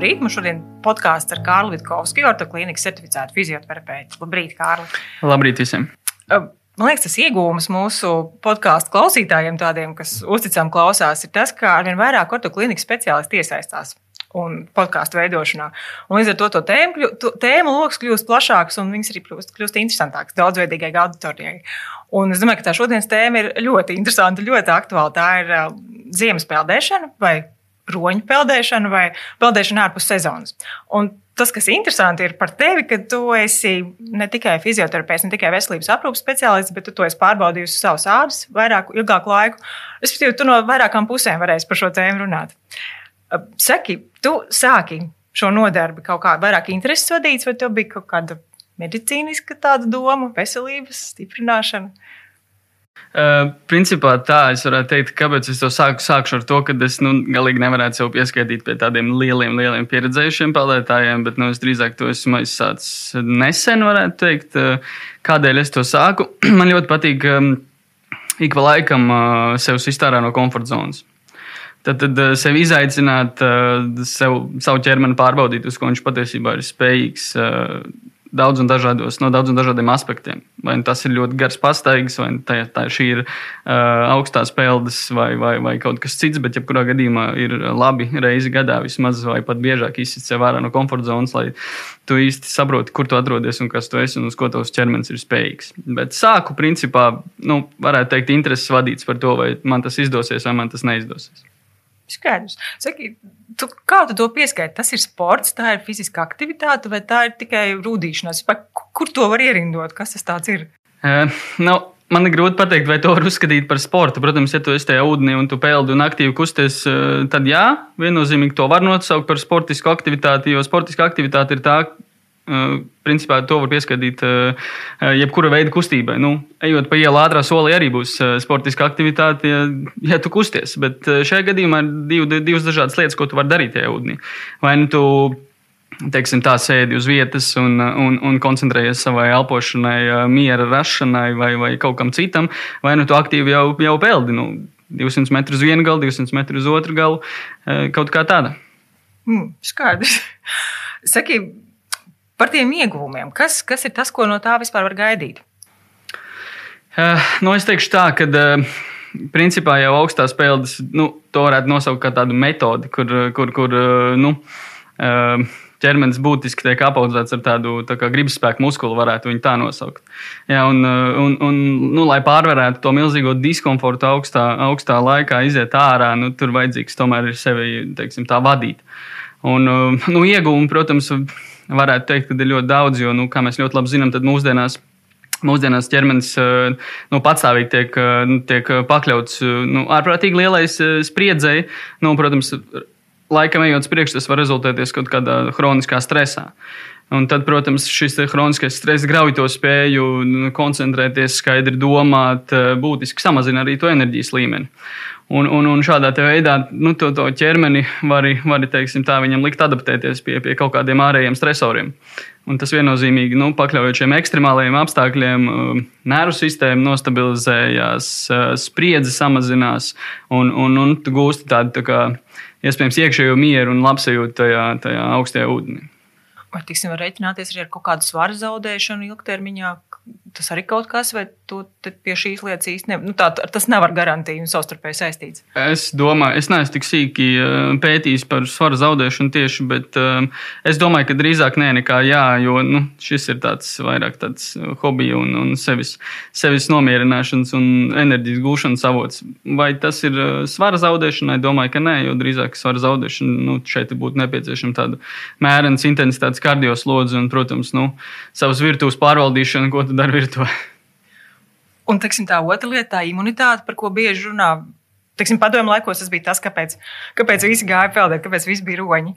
Labrīt! Mums šodien podkāsts ar Kārlu Vitkovski, ortoklīnikas certificētu fizioterapeitu. Labrīt, Kārli! Labrīt visiem! Man liekas, tas iegūms mūsu podkāstu klausītājiem, tādiem, kas uzticam klausās, ir tas, ka arvien vairāk ortoklīnikas speciālisti iesaistās un podkāstu veidošanā. Un līdz ar to, to tēmu, to, tēmu lokus kļūst plašāks un viņas arī kļūst, kļūst interesantākas daudzveidīgai auditorijai. Un es domāju, ka tā šodienas tēma ir ļoti interesanta, ļoti aktuāla. Tā ir uh, ziemas peldēšana vai roņu peldēšana vai peldēšana ārpus sezonas. Un tas, kas interesanti, ir par tevi, ka tu esi ne tikai fizioterapeits, ne tikai veselības aprūpas speciālists, bet tu to esi pārbaudījusi savus ādus vairāk, ilgāku laiku. Respektīvi, tu no vairākām pusēm varēsi par šo tēmu runāt. Saki, tu sāki šo nodarbi kaut kā vairāk intereses vadīts, vai tev bija kaut kāda medicīniska tāda doma, veselības stiprināšana? Uh, principā tā, es varētu teikt, kāpēc es to sāku. Sākšu ar to, ka es nu, galīgi nevarētu sev pieskaitīt pie tādiem lieliem, lieliem pieredzējušiem peldētājiem, bet nu, es drīzāk to esmu aizsācis nesen, varētu teikt. Uh, kādēļ es to sāku? Man ļoti patīk um, ik pa laikam uh, sev iztārā no komforta zonas. Tad, tad sev izaicināt, sev, savu ķermeni pārbaudīt, uz ko viņš patiesībā ir spējīgs daudz un dažādos, no daudziem dažādiem aspektiem. Vai nu tas ir ļoti gars pastaigas, vai nu tā, tā šī ir uh, augstās peldes, vai, vai, vai kaut kas cits, bet jebkurā gadījumā ir labi reizi gadā vismaz, vai pat biežāk izsist sev ārā no komforta zonas, lai tu īsti saproti, kur tu atrodies un kas tu esi un uz ko tavs ķermenis ir spējīgs. Bet sāku principā, nu, varētu teikt, intereses vadīts par to, vai man tas izdosies vai man tas neizdosies. Skaidrs. Saki, tu, kā tu to pieskaiti? Tas ir sports, tā ir fiziska aktivitāte, vai tā ir tikai rūtīšanās? Kur to var ierindot? Kas tas ir? Uh, nu, man ir grūti pateikt, vai to var uzskatīt par sportu. Protams, ja tu esi tajā ūdenī un tu peldi un aktīvi kusties, tad jā, viennozīmīgi to var nosaukt par sportisku aktivitāti, jo sportiska aktivitāte ir tā, principā to var pieskaitīt jebkura veida kustībai. Nu, ejot pa ielu ātrā solī, arī būs sportiska aktivitāte, ja, ja tu kusties. Bet šajā gadījumā ir div, divas dažādas lietas, ko tu vari darīt tajā ūdenī. Vai nu tu teiksim, tā sēdi uz vietas un, un, un koncentrējies savai elpošanai, miera rašanai vai, vai kaut kam citam, vai nu tu aktīvi jau, jau peldi. Nu, 200 metrus uz vienu galu, 200 metrus uz otru galu, kaut kā tāda. Mm, skaidrs. Saki, Par tiem ieguvumiem, kas, kas ir tas, ko no tā vispār var gaidīt? Uh, nu, es teikšu tā, ka uh, principā jau augstās peldas, nu, to varētu nosaukt par tādu metodi, kur, kur, kur uh, nu, uh, ķermenis būtiski tiek apaudzēts ar tādu tā gribas spēku muskuli, varētu viņu tā nosaukt. Jā, un, un, un, nu, lai pārvarētu to milzīgo diskomfortu augstā, augstā laikā, iziet ārā, nu, tur vajadzīgs tomēr ir sevi teiksim, vadīt. Un, nu, iegūmi, protams, varētu teikt, ka ir ļoti daudz, jo, nu, kā mēs ļoti labi zinām, tad mūsdienās. Mūsdienās ķermenis nu, patstāvīgi tiek, nu, tiek pakļauts nu, ārprātīgi lielai spriedzei. Nu, protams, laikam ejot uz priekšu, tas var rezultēties kaut kādā kroniskā stresā. Un tad, protams, šis kroniskais stress grauj to spēju nu, koncentrēties, skaidri domāt, būtiski samazina arī to enerģijas līmeni. Un, un, un šādā veidā nu, to, to ķermeni var, viņam likt adaptēties pie, pie kaut kādiem ārējiem stresoriem. Un tas viennozīmīgi nu, pakļaujot šiem ekstremālajiem apstākļiem, uh, nervu sistēma nostabilizējās, uh, spriedzi samazinās un, un, un gūsti tādu tā kā, iespējams iekšējo mieru un labsajūtu tajā, tajā augstajā ūdenī. Vai tiksim, var rēķināties arī ar kaut kādu svaru zaudēšanu ilgtermiņā, tas arī kaut kas, vai tu pie šīs lietas īsti ne, nu, tā, tas nevar garantīt un savstarpēji saistīts? Es domāju, es neesmu tik sīki eh, pētījis par svaru zaudēšanu tieši, bet um, es domāju, ka drīzāk nē, nekā jā, jo nu, šis ir tāds vairāk tāds hobija un, un sevis, sevis nomierināšanas un enerģijas gūšanas avots. Vai tas ir svara zaudēšanai? Domāju, ka nē, jo drīzāk svara zaudēšana nu, šeit būtu nepieciešama tāda mērenas intensitātes kardioslodze un, protams, nu, savas virtuves pārvaldīšana, ko tu dari virtuvē. Un teksim, tā otra lieta, tā imunitāte, par ko bieži runā. Teksim, padomu laikos tas bija tas, kāpēc, kāpēc visi gāja peldēt, kāpēc visi bija roņi.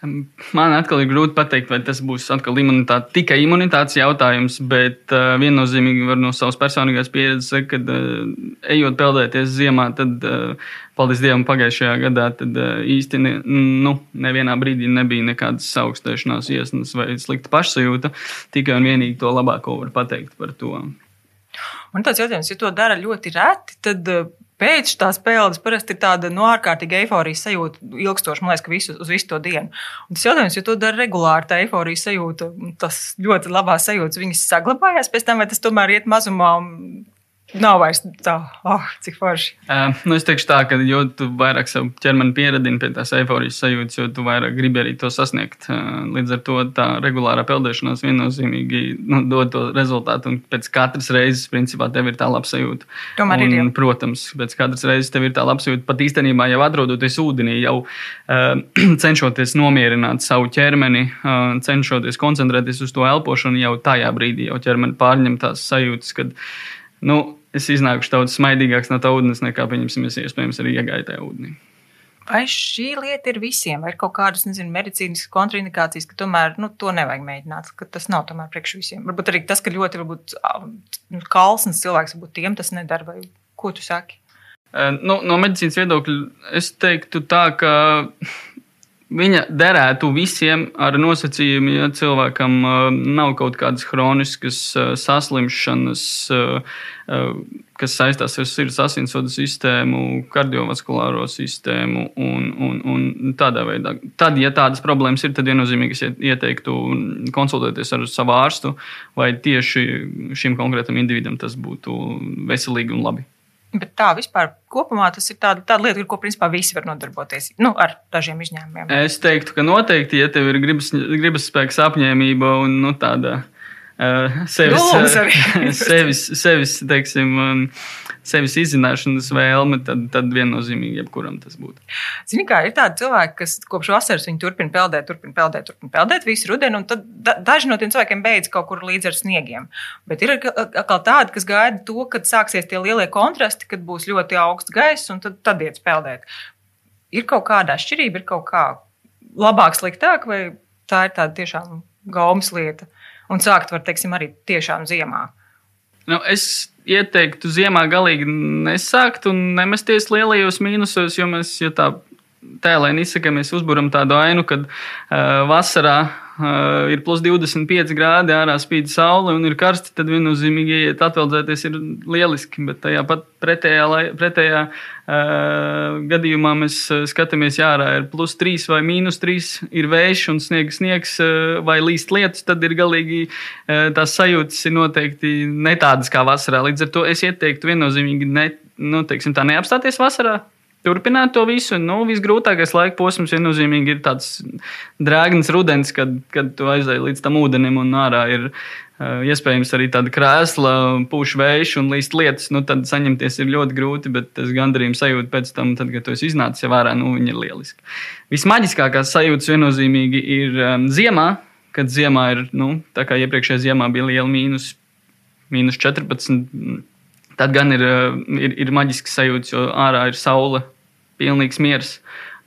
Man atkal ir grūti pateikt, vai tas būs imunitāte, tikai imunitātes jautājums, bet uh, viennozīmīgi var no savas personīgās pieredzes teikt, ka uh, ejot peldēties ziemā, tad, uh, paldies Dievam, pagājušajā gadā tad, uh, īsti ne, nu, nevienā brīdī nebija nekādas augstēšanās iesnas vai slikta pašsajūta. Tikai un vienīgi to labāko var pateikt par to. Man tāds jautājums, ja to dara ļoti reti, tad pēc tās peldes parasti ir tāda no nu, ārkārtīga eifórijas sajūta, ilgstoša, man liekas, ka visu, uz visu to dienu. Un tas jautājums, ja to dara regulāri, tā eifórijas sajūta, tas ļoti labās sajūtas, viņas saglabājās pēc tam, vai tas tomēr iet mazumā Nav vairs tā, oh, cik forši. Uh, nu es teikšu tā, ka jo vairāk savu ķermeni pieradini pie tās eifórijas sajūtas, jo tu vairāk gribi arī to sasniegt. Uh, līdz ar to tā regulārā peldēšanās viennozīmīgi nu, dod to rezultātu. Un pēc katras reizes, principā, tev ir tā laba sajūta. Tomēr un, ir. Jau. Protams, pēc katras reizes tev ir tā laba sajūta. Pat īstenībā jau atrodoties ūdenī, jau uh, cenšoties nomierināt savu ķermeni, uh, cenšoties koncentrēties uz to elpošanu, jau tajā brīdī jau ķermeni pārņem tās sajūtas, kad, nu, es iznākušu daudz smaidīgāks no tā ūdens, nekā, pieņemsim, es iespējams arī iegāju tajā ūdenī. Vai šī lieta ir visiem, vai ir kaut kādas, nezinu, medicīniskas kontraindikācijas, ka tomēr nu, to nevajag mēģināt, ka tas nav tomēr priekš visiem? Varbūt arī tas, ka ļoti varbūt, nu, kalsns cilvēks, varbūt tiem tas nedara, vai ko tu saki? Nu, no medicīnas viedokļa es teiktu tā, ka Viņa derētu visiem ar nosacījumu, ja cilvēkam uh, nav kaut kādas chroniskas uh, saslimšanas, uh, kas saistās ar sirds asinsvadu sistēmu, kardiovaskulāro sistēmu un, un, un tādā veidā. Tad, ja tādas problēmas ir, tad viennozīmīgi es ieteiktu konsultēties ar savu ārstu, vai tieši šim konkrētam individam tas būtu veselīgi un labi. Bet tā vispār kopumā tas ir tāda, tāda lieta, ar ko principā visi var nodarboties. Nu, ar dažiem izņēmumiem. Es teiktu, ka noteikti, ja tev ir gribas, gribas spēks, apņēmība un nu, tāda uh, sevis, uh, sevis, sevis, teiksim, um, sevis izzināšanas vēlme, tad, tad viennozīmīgi jebkuram tas būtu. Zini, kā ir tādi cilvēki, kas kopš vasaras turpina peldēt, turpina peldēt, turpina peldēt visu rudenī, un tad da, daži no tiem cilvēkiem beidz kaut kur līdz ar sniegiem. Bet ir atkal tādi, kas gaida to, kad sāksies tie lielie kontrasti, kad būs ļoti augsts gaiss, un tad, tad iet peldēt. Ir kaut kāda atšķirība, ir kaut kā labāk, sliktāk, vai tā ir tāda tiešām gaumas lieta. Un sākt var, teiksim, arī tiešām ziemā. Nu, es ieteiktu ziemā galīgi nesākt un nemesties lielajos mīnusos, jo mēs, ja tā tēlēni izsakamies, uzburam tādu ainu, kad uh, vasarā ir plus 25 grādi, ārā spīd saule un ir karsti, tad viennozīmīgi iet atveldzēties ir lieliski. Bet tajā pat pretējā, pretējā uh, gadījumā mēs skatāmies, ja ārā ir plus 3 vai mīnus 3, ir vējš un sniegs, sniegs uh, vai līst lietus, tad ir galīgi uh, tās sajūtas ir noteikti ne tādas kā vasarā. Līdz ar to es ieteiktu viennozīmīgi ne, nu, teiksim, tā neapstāties vasarā turpināt to visu. Nu, visgrūtākais laika posms viennozīmīgi ir tāds drēgns rudens, kad, kad tu aizēji līdz tam ūdenim un ārā ir uh, iespējams arī tāda krēsla, pūš vējš un līdz lietas. Nu, tad saņemties ir ļoti grūti, bet tas gandarījums sajūta pēc tam, tad, kad tu esi iznācis jau ārā, nu, viņi ir lieliski. Vismaģiskākās sajūtas viennozīmīgi ir um, ziemā, kad ziemā ir, nu, tā kā iepriekšējā ziemā bija liela mīnus, mīnus 14 Tad gan ir, eh, ir, ir maģisks sajūta, jo ārā ir saule, pilnīgs miers.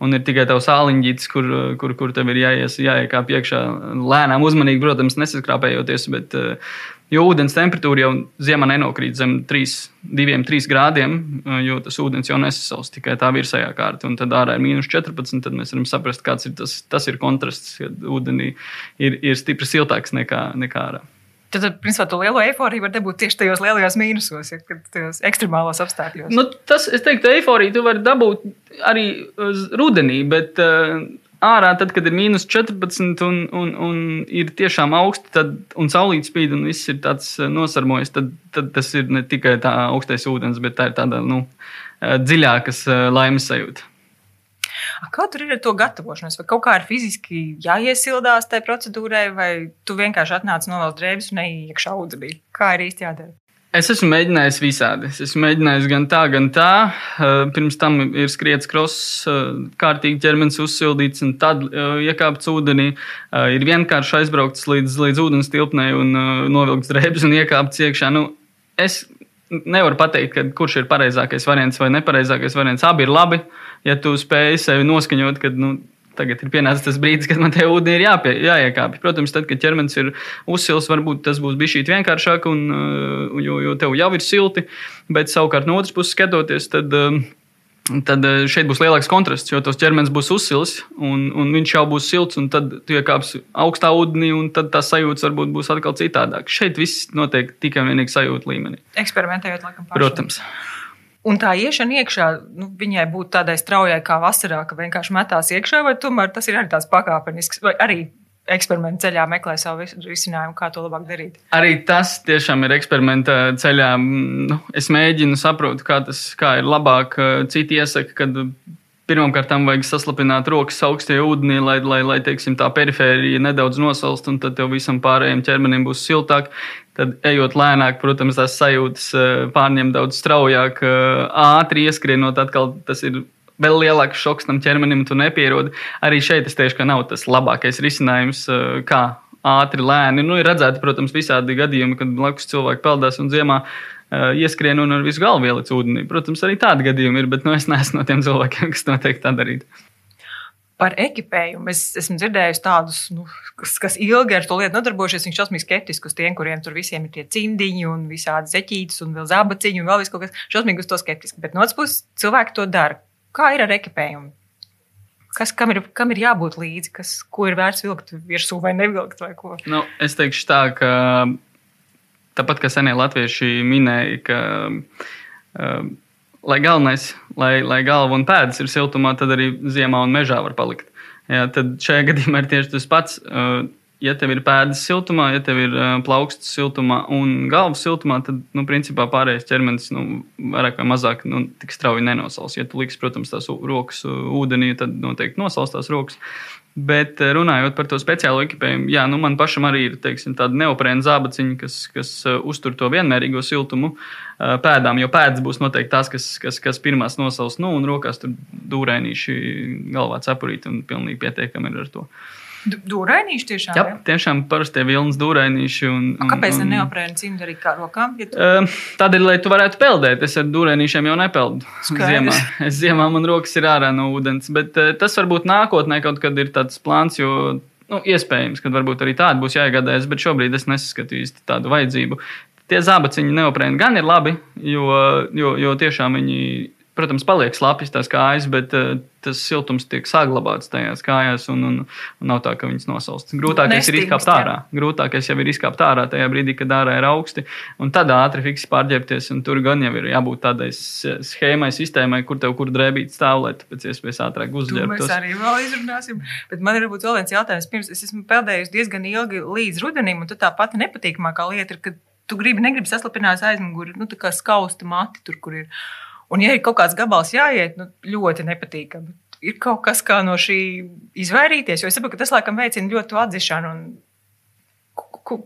Un ir tikai tavs āliņģis, kur, kur, kur tev ir jāies, jāiekāp iekšā. Lēnām, uzmanīgi, protams, nesaskrāpējoties, bet eh, jo ūdens temperatūra jau ziemā nenokrīt zem 3, 2, 3 grādiem, eh, jo tas ūdens jau nesasals tikai tā virsējā kārta. Un tad ārā ir mīnus 14, tad mēs varam saprast, kāds ir tas, tas ir kontrasts, kad ūdenī ir, ir stipri siltāks nekā, nekā ārā. Tad, principā, to lielo eifóriju var dabūt tieši tajos lielajos mīnusos, ja, kad tajos ekstremālos apstākļos. Nu, tas, es teiktu, eifóriju tu vari dabūt arī rudenī, bet uh, ārā, tad, kad ir mīnus 14 un, un, un ir tiešām augsti, tad, un saulīt spīd un viss ir tāds nosarmojis, tad, tad tas ir ne tikai tā augstais ūdens, bet tā ir tāda nu, dziļākas laimes sajūta. Kā tur ir ar to gatavošanos? Vai kaut kā ir fiziski jāiesildās tajā procedūrai, vai tu vienkārši atnāc novēl drēbes un iekšā ūdenī? Kā ir īsti jādara? Es esmu mēģinājis visādi. Es esmu mēģinājis gan tā, gan tā. Pirms tam ir skriets kross, kārtīgi ķermenis uzsildīts, un tad iekāpts ūdenī. Ir vienkārši aizbraukts līdz, līdz ūdens tilpnei un novilkts drēbes un iekāpts iekšā. Nu, es nevaru pateikt, kurš ir pareizākais variants vai nepareizākais variants. Abi ir labi. Ja tu spēj sevi noskaņot, kad nu, tagad ir pienācis tas brīdis, kad man te ūdenī ir jāpie, jāiekāpj. Protams, tad, kad ķermenis ir uzsils, varbūt tas būs bijis vienkāršāk, un, uh, jo, jo tev jau ir silti. Bet savukārt no otras puses skatoties, tad. Uh, tad eh, šeit būs lielāks kontrasts, jo tas ķermenis būs uzsils un, un viņš jau būs silts. Tad tu iekāpsi augstā ūdenī, un tad tā sajūta varbūt būs atkal citādāk. Šeit viss notiek tikai un vienīgi sajūta līmenī. Eksperimentējot, laikam, pašam. Protams. Un tā iešana iekšā, nu, viņai būtu tādai straujai kā vasarā, ka vienkārši metās iekšā, vai tomēr tas ir arī tāds pakāpenisks, vai arī eksperimentu ceļā meklē savu risinājumu, kā to labāk darīt. Arī tas tiešām ir eksperimenta ceļā. Nu, es mēģinu saprast, kā tas kā ir labāk. Citi iesaka, ka Pirmkārt, tam vajag saslapināt rokas augstajā ūdenī, lai, lai, lai teiksim, tā perifērija nedaudz nosalst, un tad visam pārējiem ķermenim būs siltāk. Tad, ejot lēnāk, protams, tās sajūtas pārņem daudz straujāk, ātri ieskrienot. Atkal tas ir vēl lielāks šoks tam ķermenim, tu nepierodi. Arī šeit es teikšu, ka nav tas labākais risinājums, eh, kā ātri, lēni. Nu, ir redzēti, protams, visādi gadījumi, kad blakus cilvēki peldās un ziemā uh, ieskrien un ar visu galvu ieliec ūdenī. Protams, arī tādi gadījumi ir, bet nu, es neesmu no tiem cilvēkiem, kas noteikti tā darītu. Par ekipējumu es esmu dzirdējis tādus, nu, kas, kas ilgi ar to lietu nodarbojušies. Viņš šausmīgi skeptisks uz tiem, kuriem tur visiem ir tie cimdiņi un visādi zeķītes un vēl zābaciņi un vēl viss kaut kas. Šausmīgi uz to skeptiski. Bet no otras puses, cilvēki to dara. Kā ir ar ekipējumu? Kas, kam, ir, kam ir jābūt līdzi, kas, ko ir vērts vilkt virsū vai nevilkt? Vai ko? nu, es teikšu tā, ka tāpat kā senie latvieši minēja, ka, uh, lai galvenais, lai, lai galva un pēdas ir siltumā, tad arī ziemā un mežā var palikt. Jā, tad šajā gadījumā ir tieši tas pats. Uh, ja tev ir pēdas siltumā, ja tev ir uh, plaukstas siltumā un galvas siltumā, tad, nu, principā pārējais ķermenis nu, vairāk vai mazāk nu, tik strauji nenosals. Ja tu liksi, protams, tās rokas ūdenī, tad noteikti nosals tās rokas. Bet eh, runājot par to speciālo ekipējumu, jā, nu man pašam arī ir teiksim, tāda neoprēna zābaciņa, kas, kas uh, uztur to vienmērīgo siltumu pēdām, jo pēdas būs noteikti tās, kas, kas, kas pirmās nosals, nu, un rokās tur dūrēnīši galvā cepurīt un pilnīgi pietiekami ir ar to. Uh, Dūrainīši tiešām? Jā, tiešām parastie vilnas dūrainīši. Un, un, Kāpēc ne neoprēna cimdi arī kā rokām? Ja tu... uh, Tādēļ, lai tu varētu peldēt, es ar dūrainīšiem jau nepeldu. Ziemā. Es ziemā man rokas ir ārā no ūdens, bet uh, tas varbūt nākotnē kaut kad ir tāds plāns, jo nu, iespējams, ka varbūt arī tāda būs jāiegādājas, bet šobrīd es nesaskatu īsti tādu vajadzību. Tie zābaciņi neoprēni gan ir labi, jo, jo, jo tiešām viņi protams, paliek slapjas tās kājas, bet uh, tas siltums tiek saglabāts tajās kājās un, un, un nav tā, ka viņas nosalst. Grūtākais Nestīmst, ir izkāpt ārā. Jā. Grūtākais jau ir izkāpt ārā tajā brīdī, kad ārā ir augsti un tad ātri fiksi pārģērbties. Tur gan jau ir jābūt tādai schēmai, sistēmai, kur tev kur drēbīt stāv, lai tu pēc iespējas ātrāk uzģērbtos. Mēs arī vēl izrunāsim. Bet man ir vēl viens jautājums. Pirms es esmu peldējusi diezgan ilgi līdz rudenim, un tā pati nepatīkamākā lieta ir, ka tu gribi, negribi saslapināt aizmuguri, nu tā kā skausta mati tur, kur ir. Un, ja ir kaut kāds gabals jāiet, nu, ļoti nepatīkami. Ir kaut kas, kā no šī izvairīties, jo es saprotu, ka tas laikam veicina ļoti atzīšanu.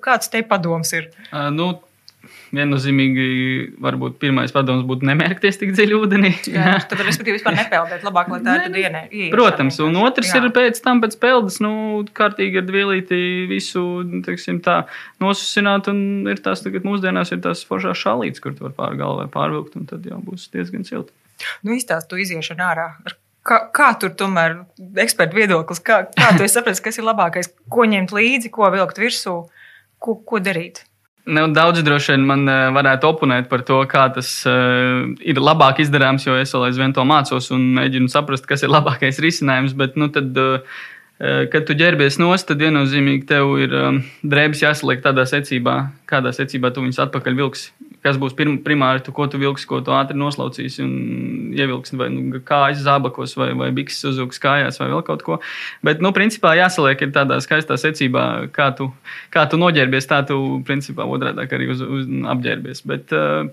Kāds te padoms ir? Uh, nu, viennozīmīgi, varbūt pirmais padoms būtu nemērkties tik dziļi ūdenī. Jā, tad, respektīvi, vispār nepeldēt. Labāk, lai tā ir tad ienē. Protams, un otrs jā. ir pēc tam, pēc peldas, nu, kārtīgi ar dvielīti visu, teiksim, tā nosusināt, un ir tās tagad mūsdienās ir tās foršās šalītes, kur tu var pār galvai pārvilkt, un tad jau būs diezgan silti. Nu, izstāst tu iziešanu ārā. Kā, kā tur tomēr eksperta viedoklis, kā, kā tu saprati, kas ir labākais, ko ņemt līdzi, ko vilkt virsū, ko, ko darīt? Nu, daudz droši vien man uh, varētu oponēt par to, kā tas uh, ir labāk izdarāms, jo es vēl aizvien to mācos un mēģinu saprast, kas ir labākais risinājums. Bet, nu, tad, uh, kad tu ģērbies nost, tad viennozīmīgi tev ir um, drēbes jāsaliek tādā secībā, kādā secībā tu viņus atpakaļ vilksi kas būs pirm, primāri, tu, ko tu vilksi, ko tu ātri noslaucīsi un ievilksi vai nu, kājas zābakos vai, vai bikses uzvilks kājās vai vēl kaut ko. Bet, nu, principā jāsaliek ir tādā skaistā secībā, kā tu, kā tu noģērbies, tā tu, principā, otrādāk arī uz, uz apģērbies. Bet, uh,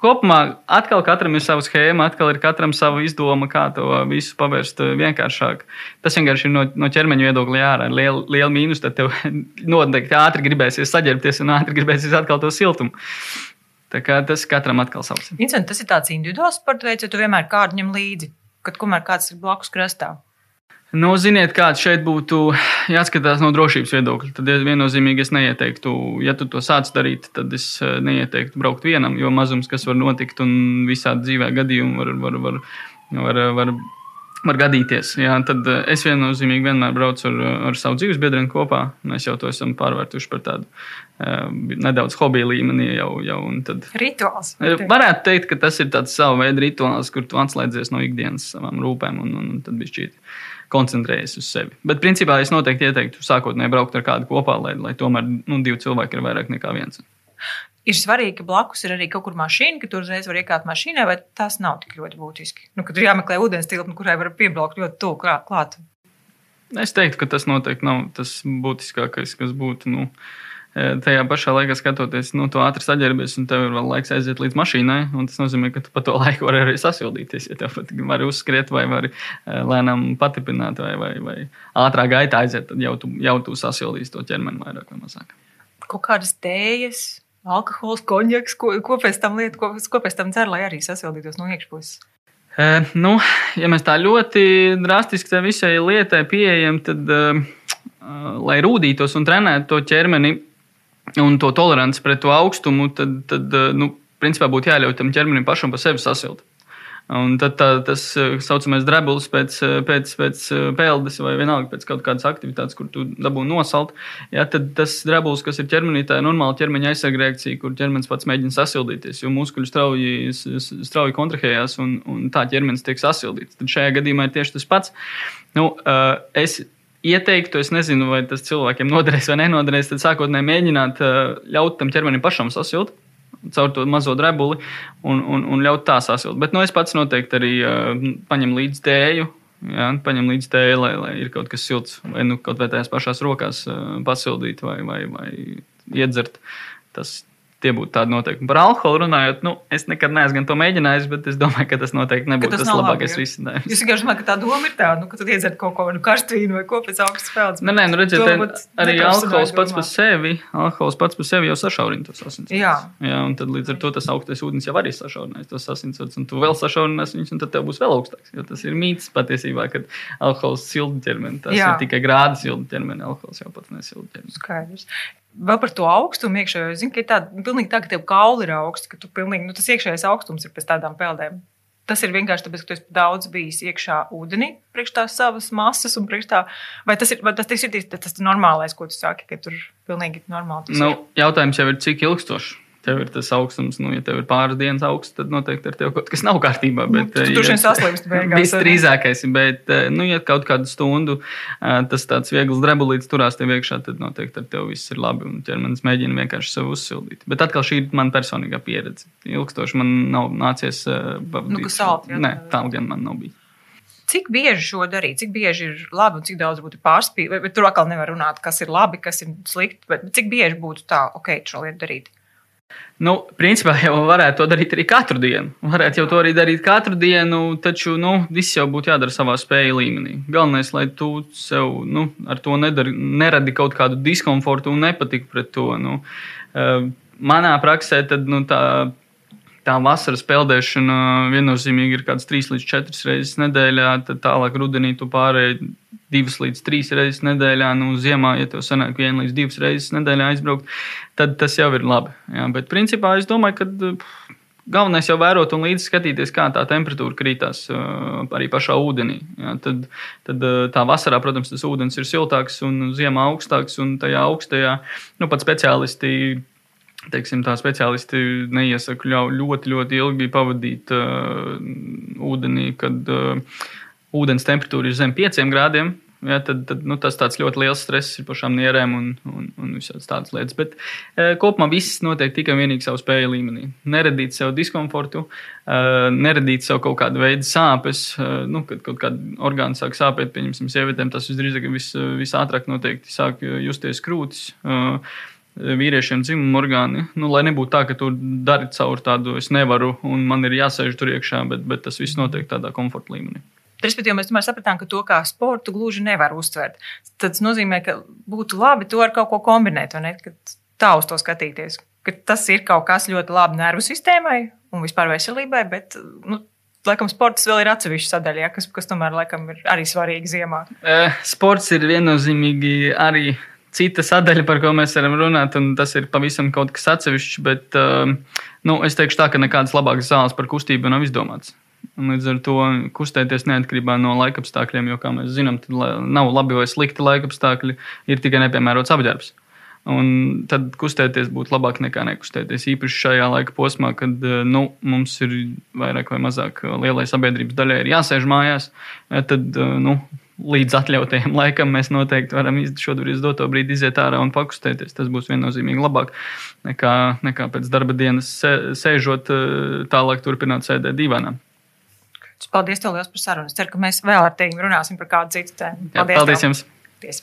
kopumā atkal katram ir sava schēma, atkal ir katram sava izdoma, kā to visu pavērst vienkāršāk. Tas vienkārši ir no, no ķermeņa viedokļa ārā. Liela, liela mīnus, tad tev noteikti ātri gribēsies saģērbties un ātri gribēsies atkal to siltumu. Tā kā tas katram atkal savs. Vincent, tas ir tāds individuāls sports veids, ja tu vienmēr kādu ņem līdzi, kad kumēr kāds ir blakus krastā. Nu, ziniet, kāds šeit būtu jāskatās no drošības viedokļa. Tad viennozīmīgi es neieteiktu, ja tu to sāc darīt, tad es eh, neieteiktu braukt vienam, jo mazums, kas var notikt, un visādi dzīvē gadījumi var, var, var, var, var var gadīties. Jā, tad eh, es viennozīmīgi vienmēr braucu ar, ar savu dzīves biedriem kopā. Mēs jau to esam pārvērtuši par tādu uh, nedaudz hobiju līmenī. Jau, jau, tad, rituāls. Varētu teikt, ka tas ir tāds sava veida rituāls, kur tu atslēdzies no ikdienas savām rūpēm un, un, un tad bija šķiet. Koncentrējies uz sevi. Bet, principā, es noteikti ieteiktu sākotnēji braukt ar kādu kopā, lai, lai tomēr nu, divi cilvēki ir vairāk nekā viens. Ir svarīgi, ka blakus ir arī kaut kur mašīna, ka tur uzreiz var iekāpt mašīnā, vai tas nav tik ļoti būtiski. Nu, kad ir jāmeklē ūdens tilpne, kurai var piebraukt ļoti tuvu klāt. Es teiktu, ka tas noteikti nav tas būtiskākais, kas būtu. Nu, e, tajā pašā laikā skatoties, nu, tu ātri saģērbies, un tev ir vēl laiks aiziet līdz mašīnai. Tas nozīmē, ka tu pa to laiku vari arī sasildīties. Ja tev pat var uzskriet, vai vari e, lēnām patipināt, vai, vai, vai ātrā gaitā aiziet, tad jau tu, jau tu sasildīsi to ķermeni vairāk vai mazāk. Kaut kādas tējas, alkohols, konjaks, ko, ko pēc tam lietu, ko, ko pēc tam dzer, lai arī sasildītos no iekšpuses. E, nu, ja mēs tā ļoti drastiski tai visai lietai pieejam, tad, uh, lai rūdītos un trenētu to ķermeni un to toleranci pret to augstumu, tad, tad nu, principā būtu jāļauj tam ķermenim pašam pa sevi sasilt. Un tad tā, tas eh, saucamais drebulis pēc, eh, pēc, pēc eh, peldes vai vienalga pēc kaut kādas aktivitātes, kur tu dabū nosalt. Ja, tad tas drebulis, kas ir ķermenī, tā ir normāla ķermeņa aizsarga reakcija, kur ķermenis pats mēģina sasildīties, jo muskuļi strauji, strauji kontrahējās un, un tā ķermenis tiek sasildīts. Tad šajā gadījumā ir tieši tas pats. Nu, es ieteiktu, es nezinu, vai tas cilvēkiem noderēs vai nenoderēs, tad sākotnēji mēģināt ļaut tam ķermenim pašam sasilt caur to mazo drebuli un, un, un ļaut tā sasilt. Bet nu, es pats noteikti arī uh, paņemu līdzi tēju. Jā, paņem līdzi tēju, lai, lai ir kaut kas silts, vai nu kaut vai tajās pašās rokās uh, pasildīt, vai, vai, vai iedzert. Tas Tie būtu tādi noteikumi. Par alkoholu runājot, nu, es nekad neesmu to mēģinājis, bet es domāju, ka tas noteikti nebūtu tas, tas labākais risinājums. Jūs vienkārši domājat, ka tā doma ir tāda, nu, ka tu iedzert kaut ko no nu, karstvīnu vai ko pēc augstas spēles. Nē, nē, nu, redziet, arī alkohols pats par sevi, alkohols pats par sevi jau sašaurina tos asinsvads. Jā. Jā, un tad līdz ar to tas augstais ūdens jau arī sašaurinās tos asinsvads, un tu vēl sašaurinās viņus, un tad tev būs vēl augstāks. Jo tas ir mīts patiesībā, kad alkohols silda ķermeni. Tas Jā. ir tikai grādi silda ķermeni, alkohols jau pats nesilda ķermeni. Skaidrs. Vēl par to augstumu iekšējo. Zinu, ka ir tāda, pilnīgi tā, ka tev kauli ir augsts, ka tu pilnīgi, nu, tas iekšējais augstums ir pēc tādām peldēm. Tas ir vienkārši tāpēc, ka tu esi daudz bijis iekšā ūdenī, priekš tās savas masas un priekš tā. Vai tas ir, vai tas, tas ir tas, tas normālais, ko tu saki, ka tur pilnīgi normāli? Nu, jautājums jau ir, cik ilgstoši tev ir tas augstums, nu, ja tev ir pāris dienas augsts, tad noteikti ar tevi kaut kas nav kārtībā. Bet, nu, tu tur ja, saslimst beigās. Visdrīzākais, bet, eh, nu, ja kaut kādu stundu eh, tas tāds viegls drebulīts turās tev iekšā, tad noteikti ar tevi viss ir labi un ķermenis mēģina vienkārši sevi uzsildīt. Bet atkal šī ir man personīgā pieredze. Ilgstoši man nav nācies pavadīt. Nu, kas salt, ja? Nē, tā gan man nav bijis. Cik bieži šo darīt, cik bieži ir labi un cik daudz būtu pārspīlēti? Tur atkal nevar runāt, kas ir labi, kas ir slikti, bet cik bieži būtu tā, ok, šo lietu darīt? Nu, principā jau varētu to darīt arī katru dienu. Varētu jau to arī darīt katru dienu, taču nu, viss jau būtu jādara savā spēju līmenī. Galvenais, lai tu sev nu, ar to nedari, neradi kaut kādu diskomfortu un nepatiku pret to. Nu, uh, manā praksē tad, nu, tā tā vasaras peldēšana viennozīmīgi ir kaut kādas 3 līdz 4 reizes nedēļā. Tad tālāk rudenī tu pārēji 2 līdz 3 reizes nedēļā. Nu, ziemā, ja tev sanāk 1 līdz 2 reizes nedēļā aizbraukt, tad tas jau ir labi. Jā, bet principā es domāju, ka. Galvenais jau vērot un līdzi skatīties, kā tā temperatūra krītās arī pašā ūdenī. Ja, tad, tad tā vasarā, protams, tas ūdens ir siltāks un ziemā augstāks. Un tajā augstajā nu, pat speciālisti teiksim, tā speciālisti neiesaka ļoti, ļoti ilgi pavadīt uh, ūdenī, kad uh, ūdens temperatūra ir zem 5 grādiem. Ja, tad, tad nu, tas ļoti liels stress ir pašām nierēm un, un, un visādas tādas lietas. Bet e, kopumā viss notiek tikai un vienīgi savu spēju līmenī. Neradīt sev diskomfortu, e, neradīt sev kaut kādu veidu sāpes. E, nu, kad kaut kāda orgāna sāk sāpēt, pieņemsim, sievietēm, tas visdrīzāk vis, visātrāk noteikti sāk justies krūtis. E, vīriešiem dzimuma orgāni. Nu, lai nebūtu tā, ka tu dari caur tādu, es nevaru, un man ir jāsēž tur iekšā, bet, bet tas viss notiek tādā komforta līmenī. Respektīvi, mēs tomēr sapratām, ka to kā sportu gluži nevar uztvert. Tas nozīmē, ka būtu labi to ar kaut ko kombinēt, vai ne? Kad tā uz to skatīties. Ka tas ir kaut kas ļoti labi nervu sistēmai un vispār veselībai, bet nu, laikam sports vēl ir atsevišķa sadaļa, ja, kas, kas tomēr laikam ir arī svarīga ziemā. Uh, sports ir viennozīmīgi arī cita sadaļa, par ko mēs varam runāt, un tas ir pavisam kaut kas atsevišķs. Bet um, nu, es teikšu tā, ka nekādas labākas zāles par kustību nav izdomāts. Līdz ar to kustēties neatkarībā no laikapstākļiem, jo, kā mēs zinām, nav labi vai slikti laikapstākļi, ir tikai nepiemērots apģērbs. Un tad kustēties būtu labāk nekā nekustēties. Īpaši šajā laika posmā, kad uh, nu, mums ir vairāk vai mazāk lielai sabiedrības daļai jāsēž mājās, tad uh, nu, līdz atļautajam laikam mēs noteikti varam šodien izdoto brīdi iziet ārā un pakustēties. Tas būs viennozīmīgi labāk nekā, nekā pēc darba dienas sēžot tālāk, turpināt sēdēt divānā. Paldies, tev liels par sarunu. Es ceru, ka mēs vēl ar tevi runāsim par kādu citu tēmu. Paldies, Jā, paldies tev. jums! Paldies.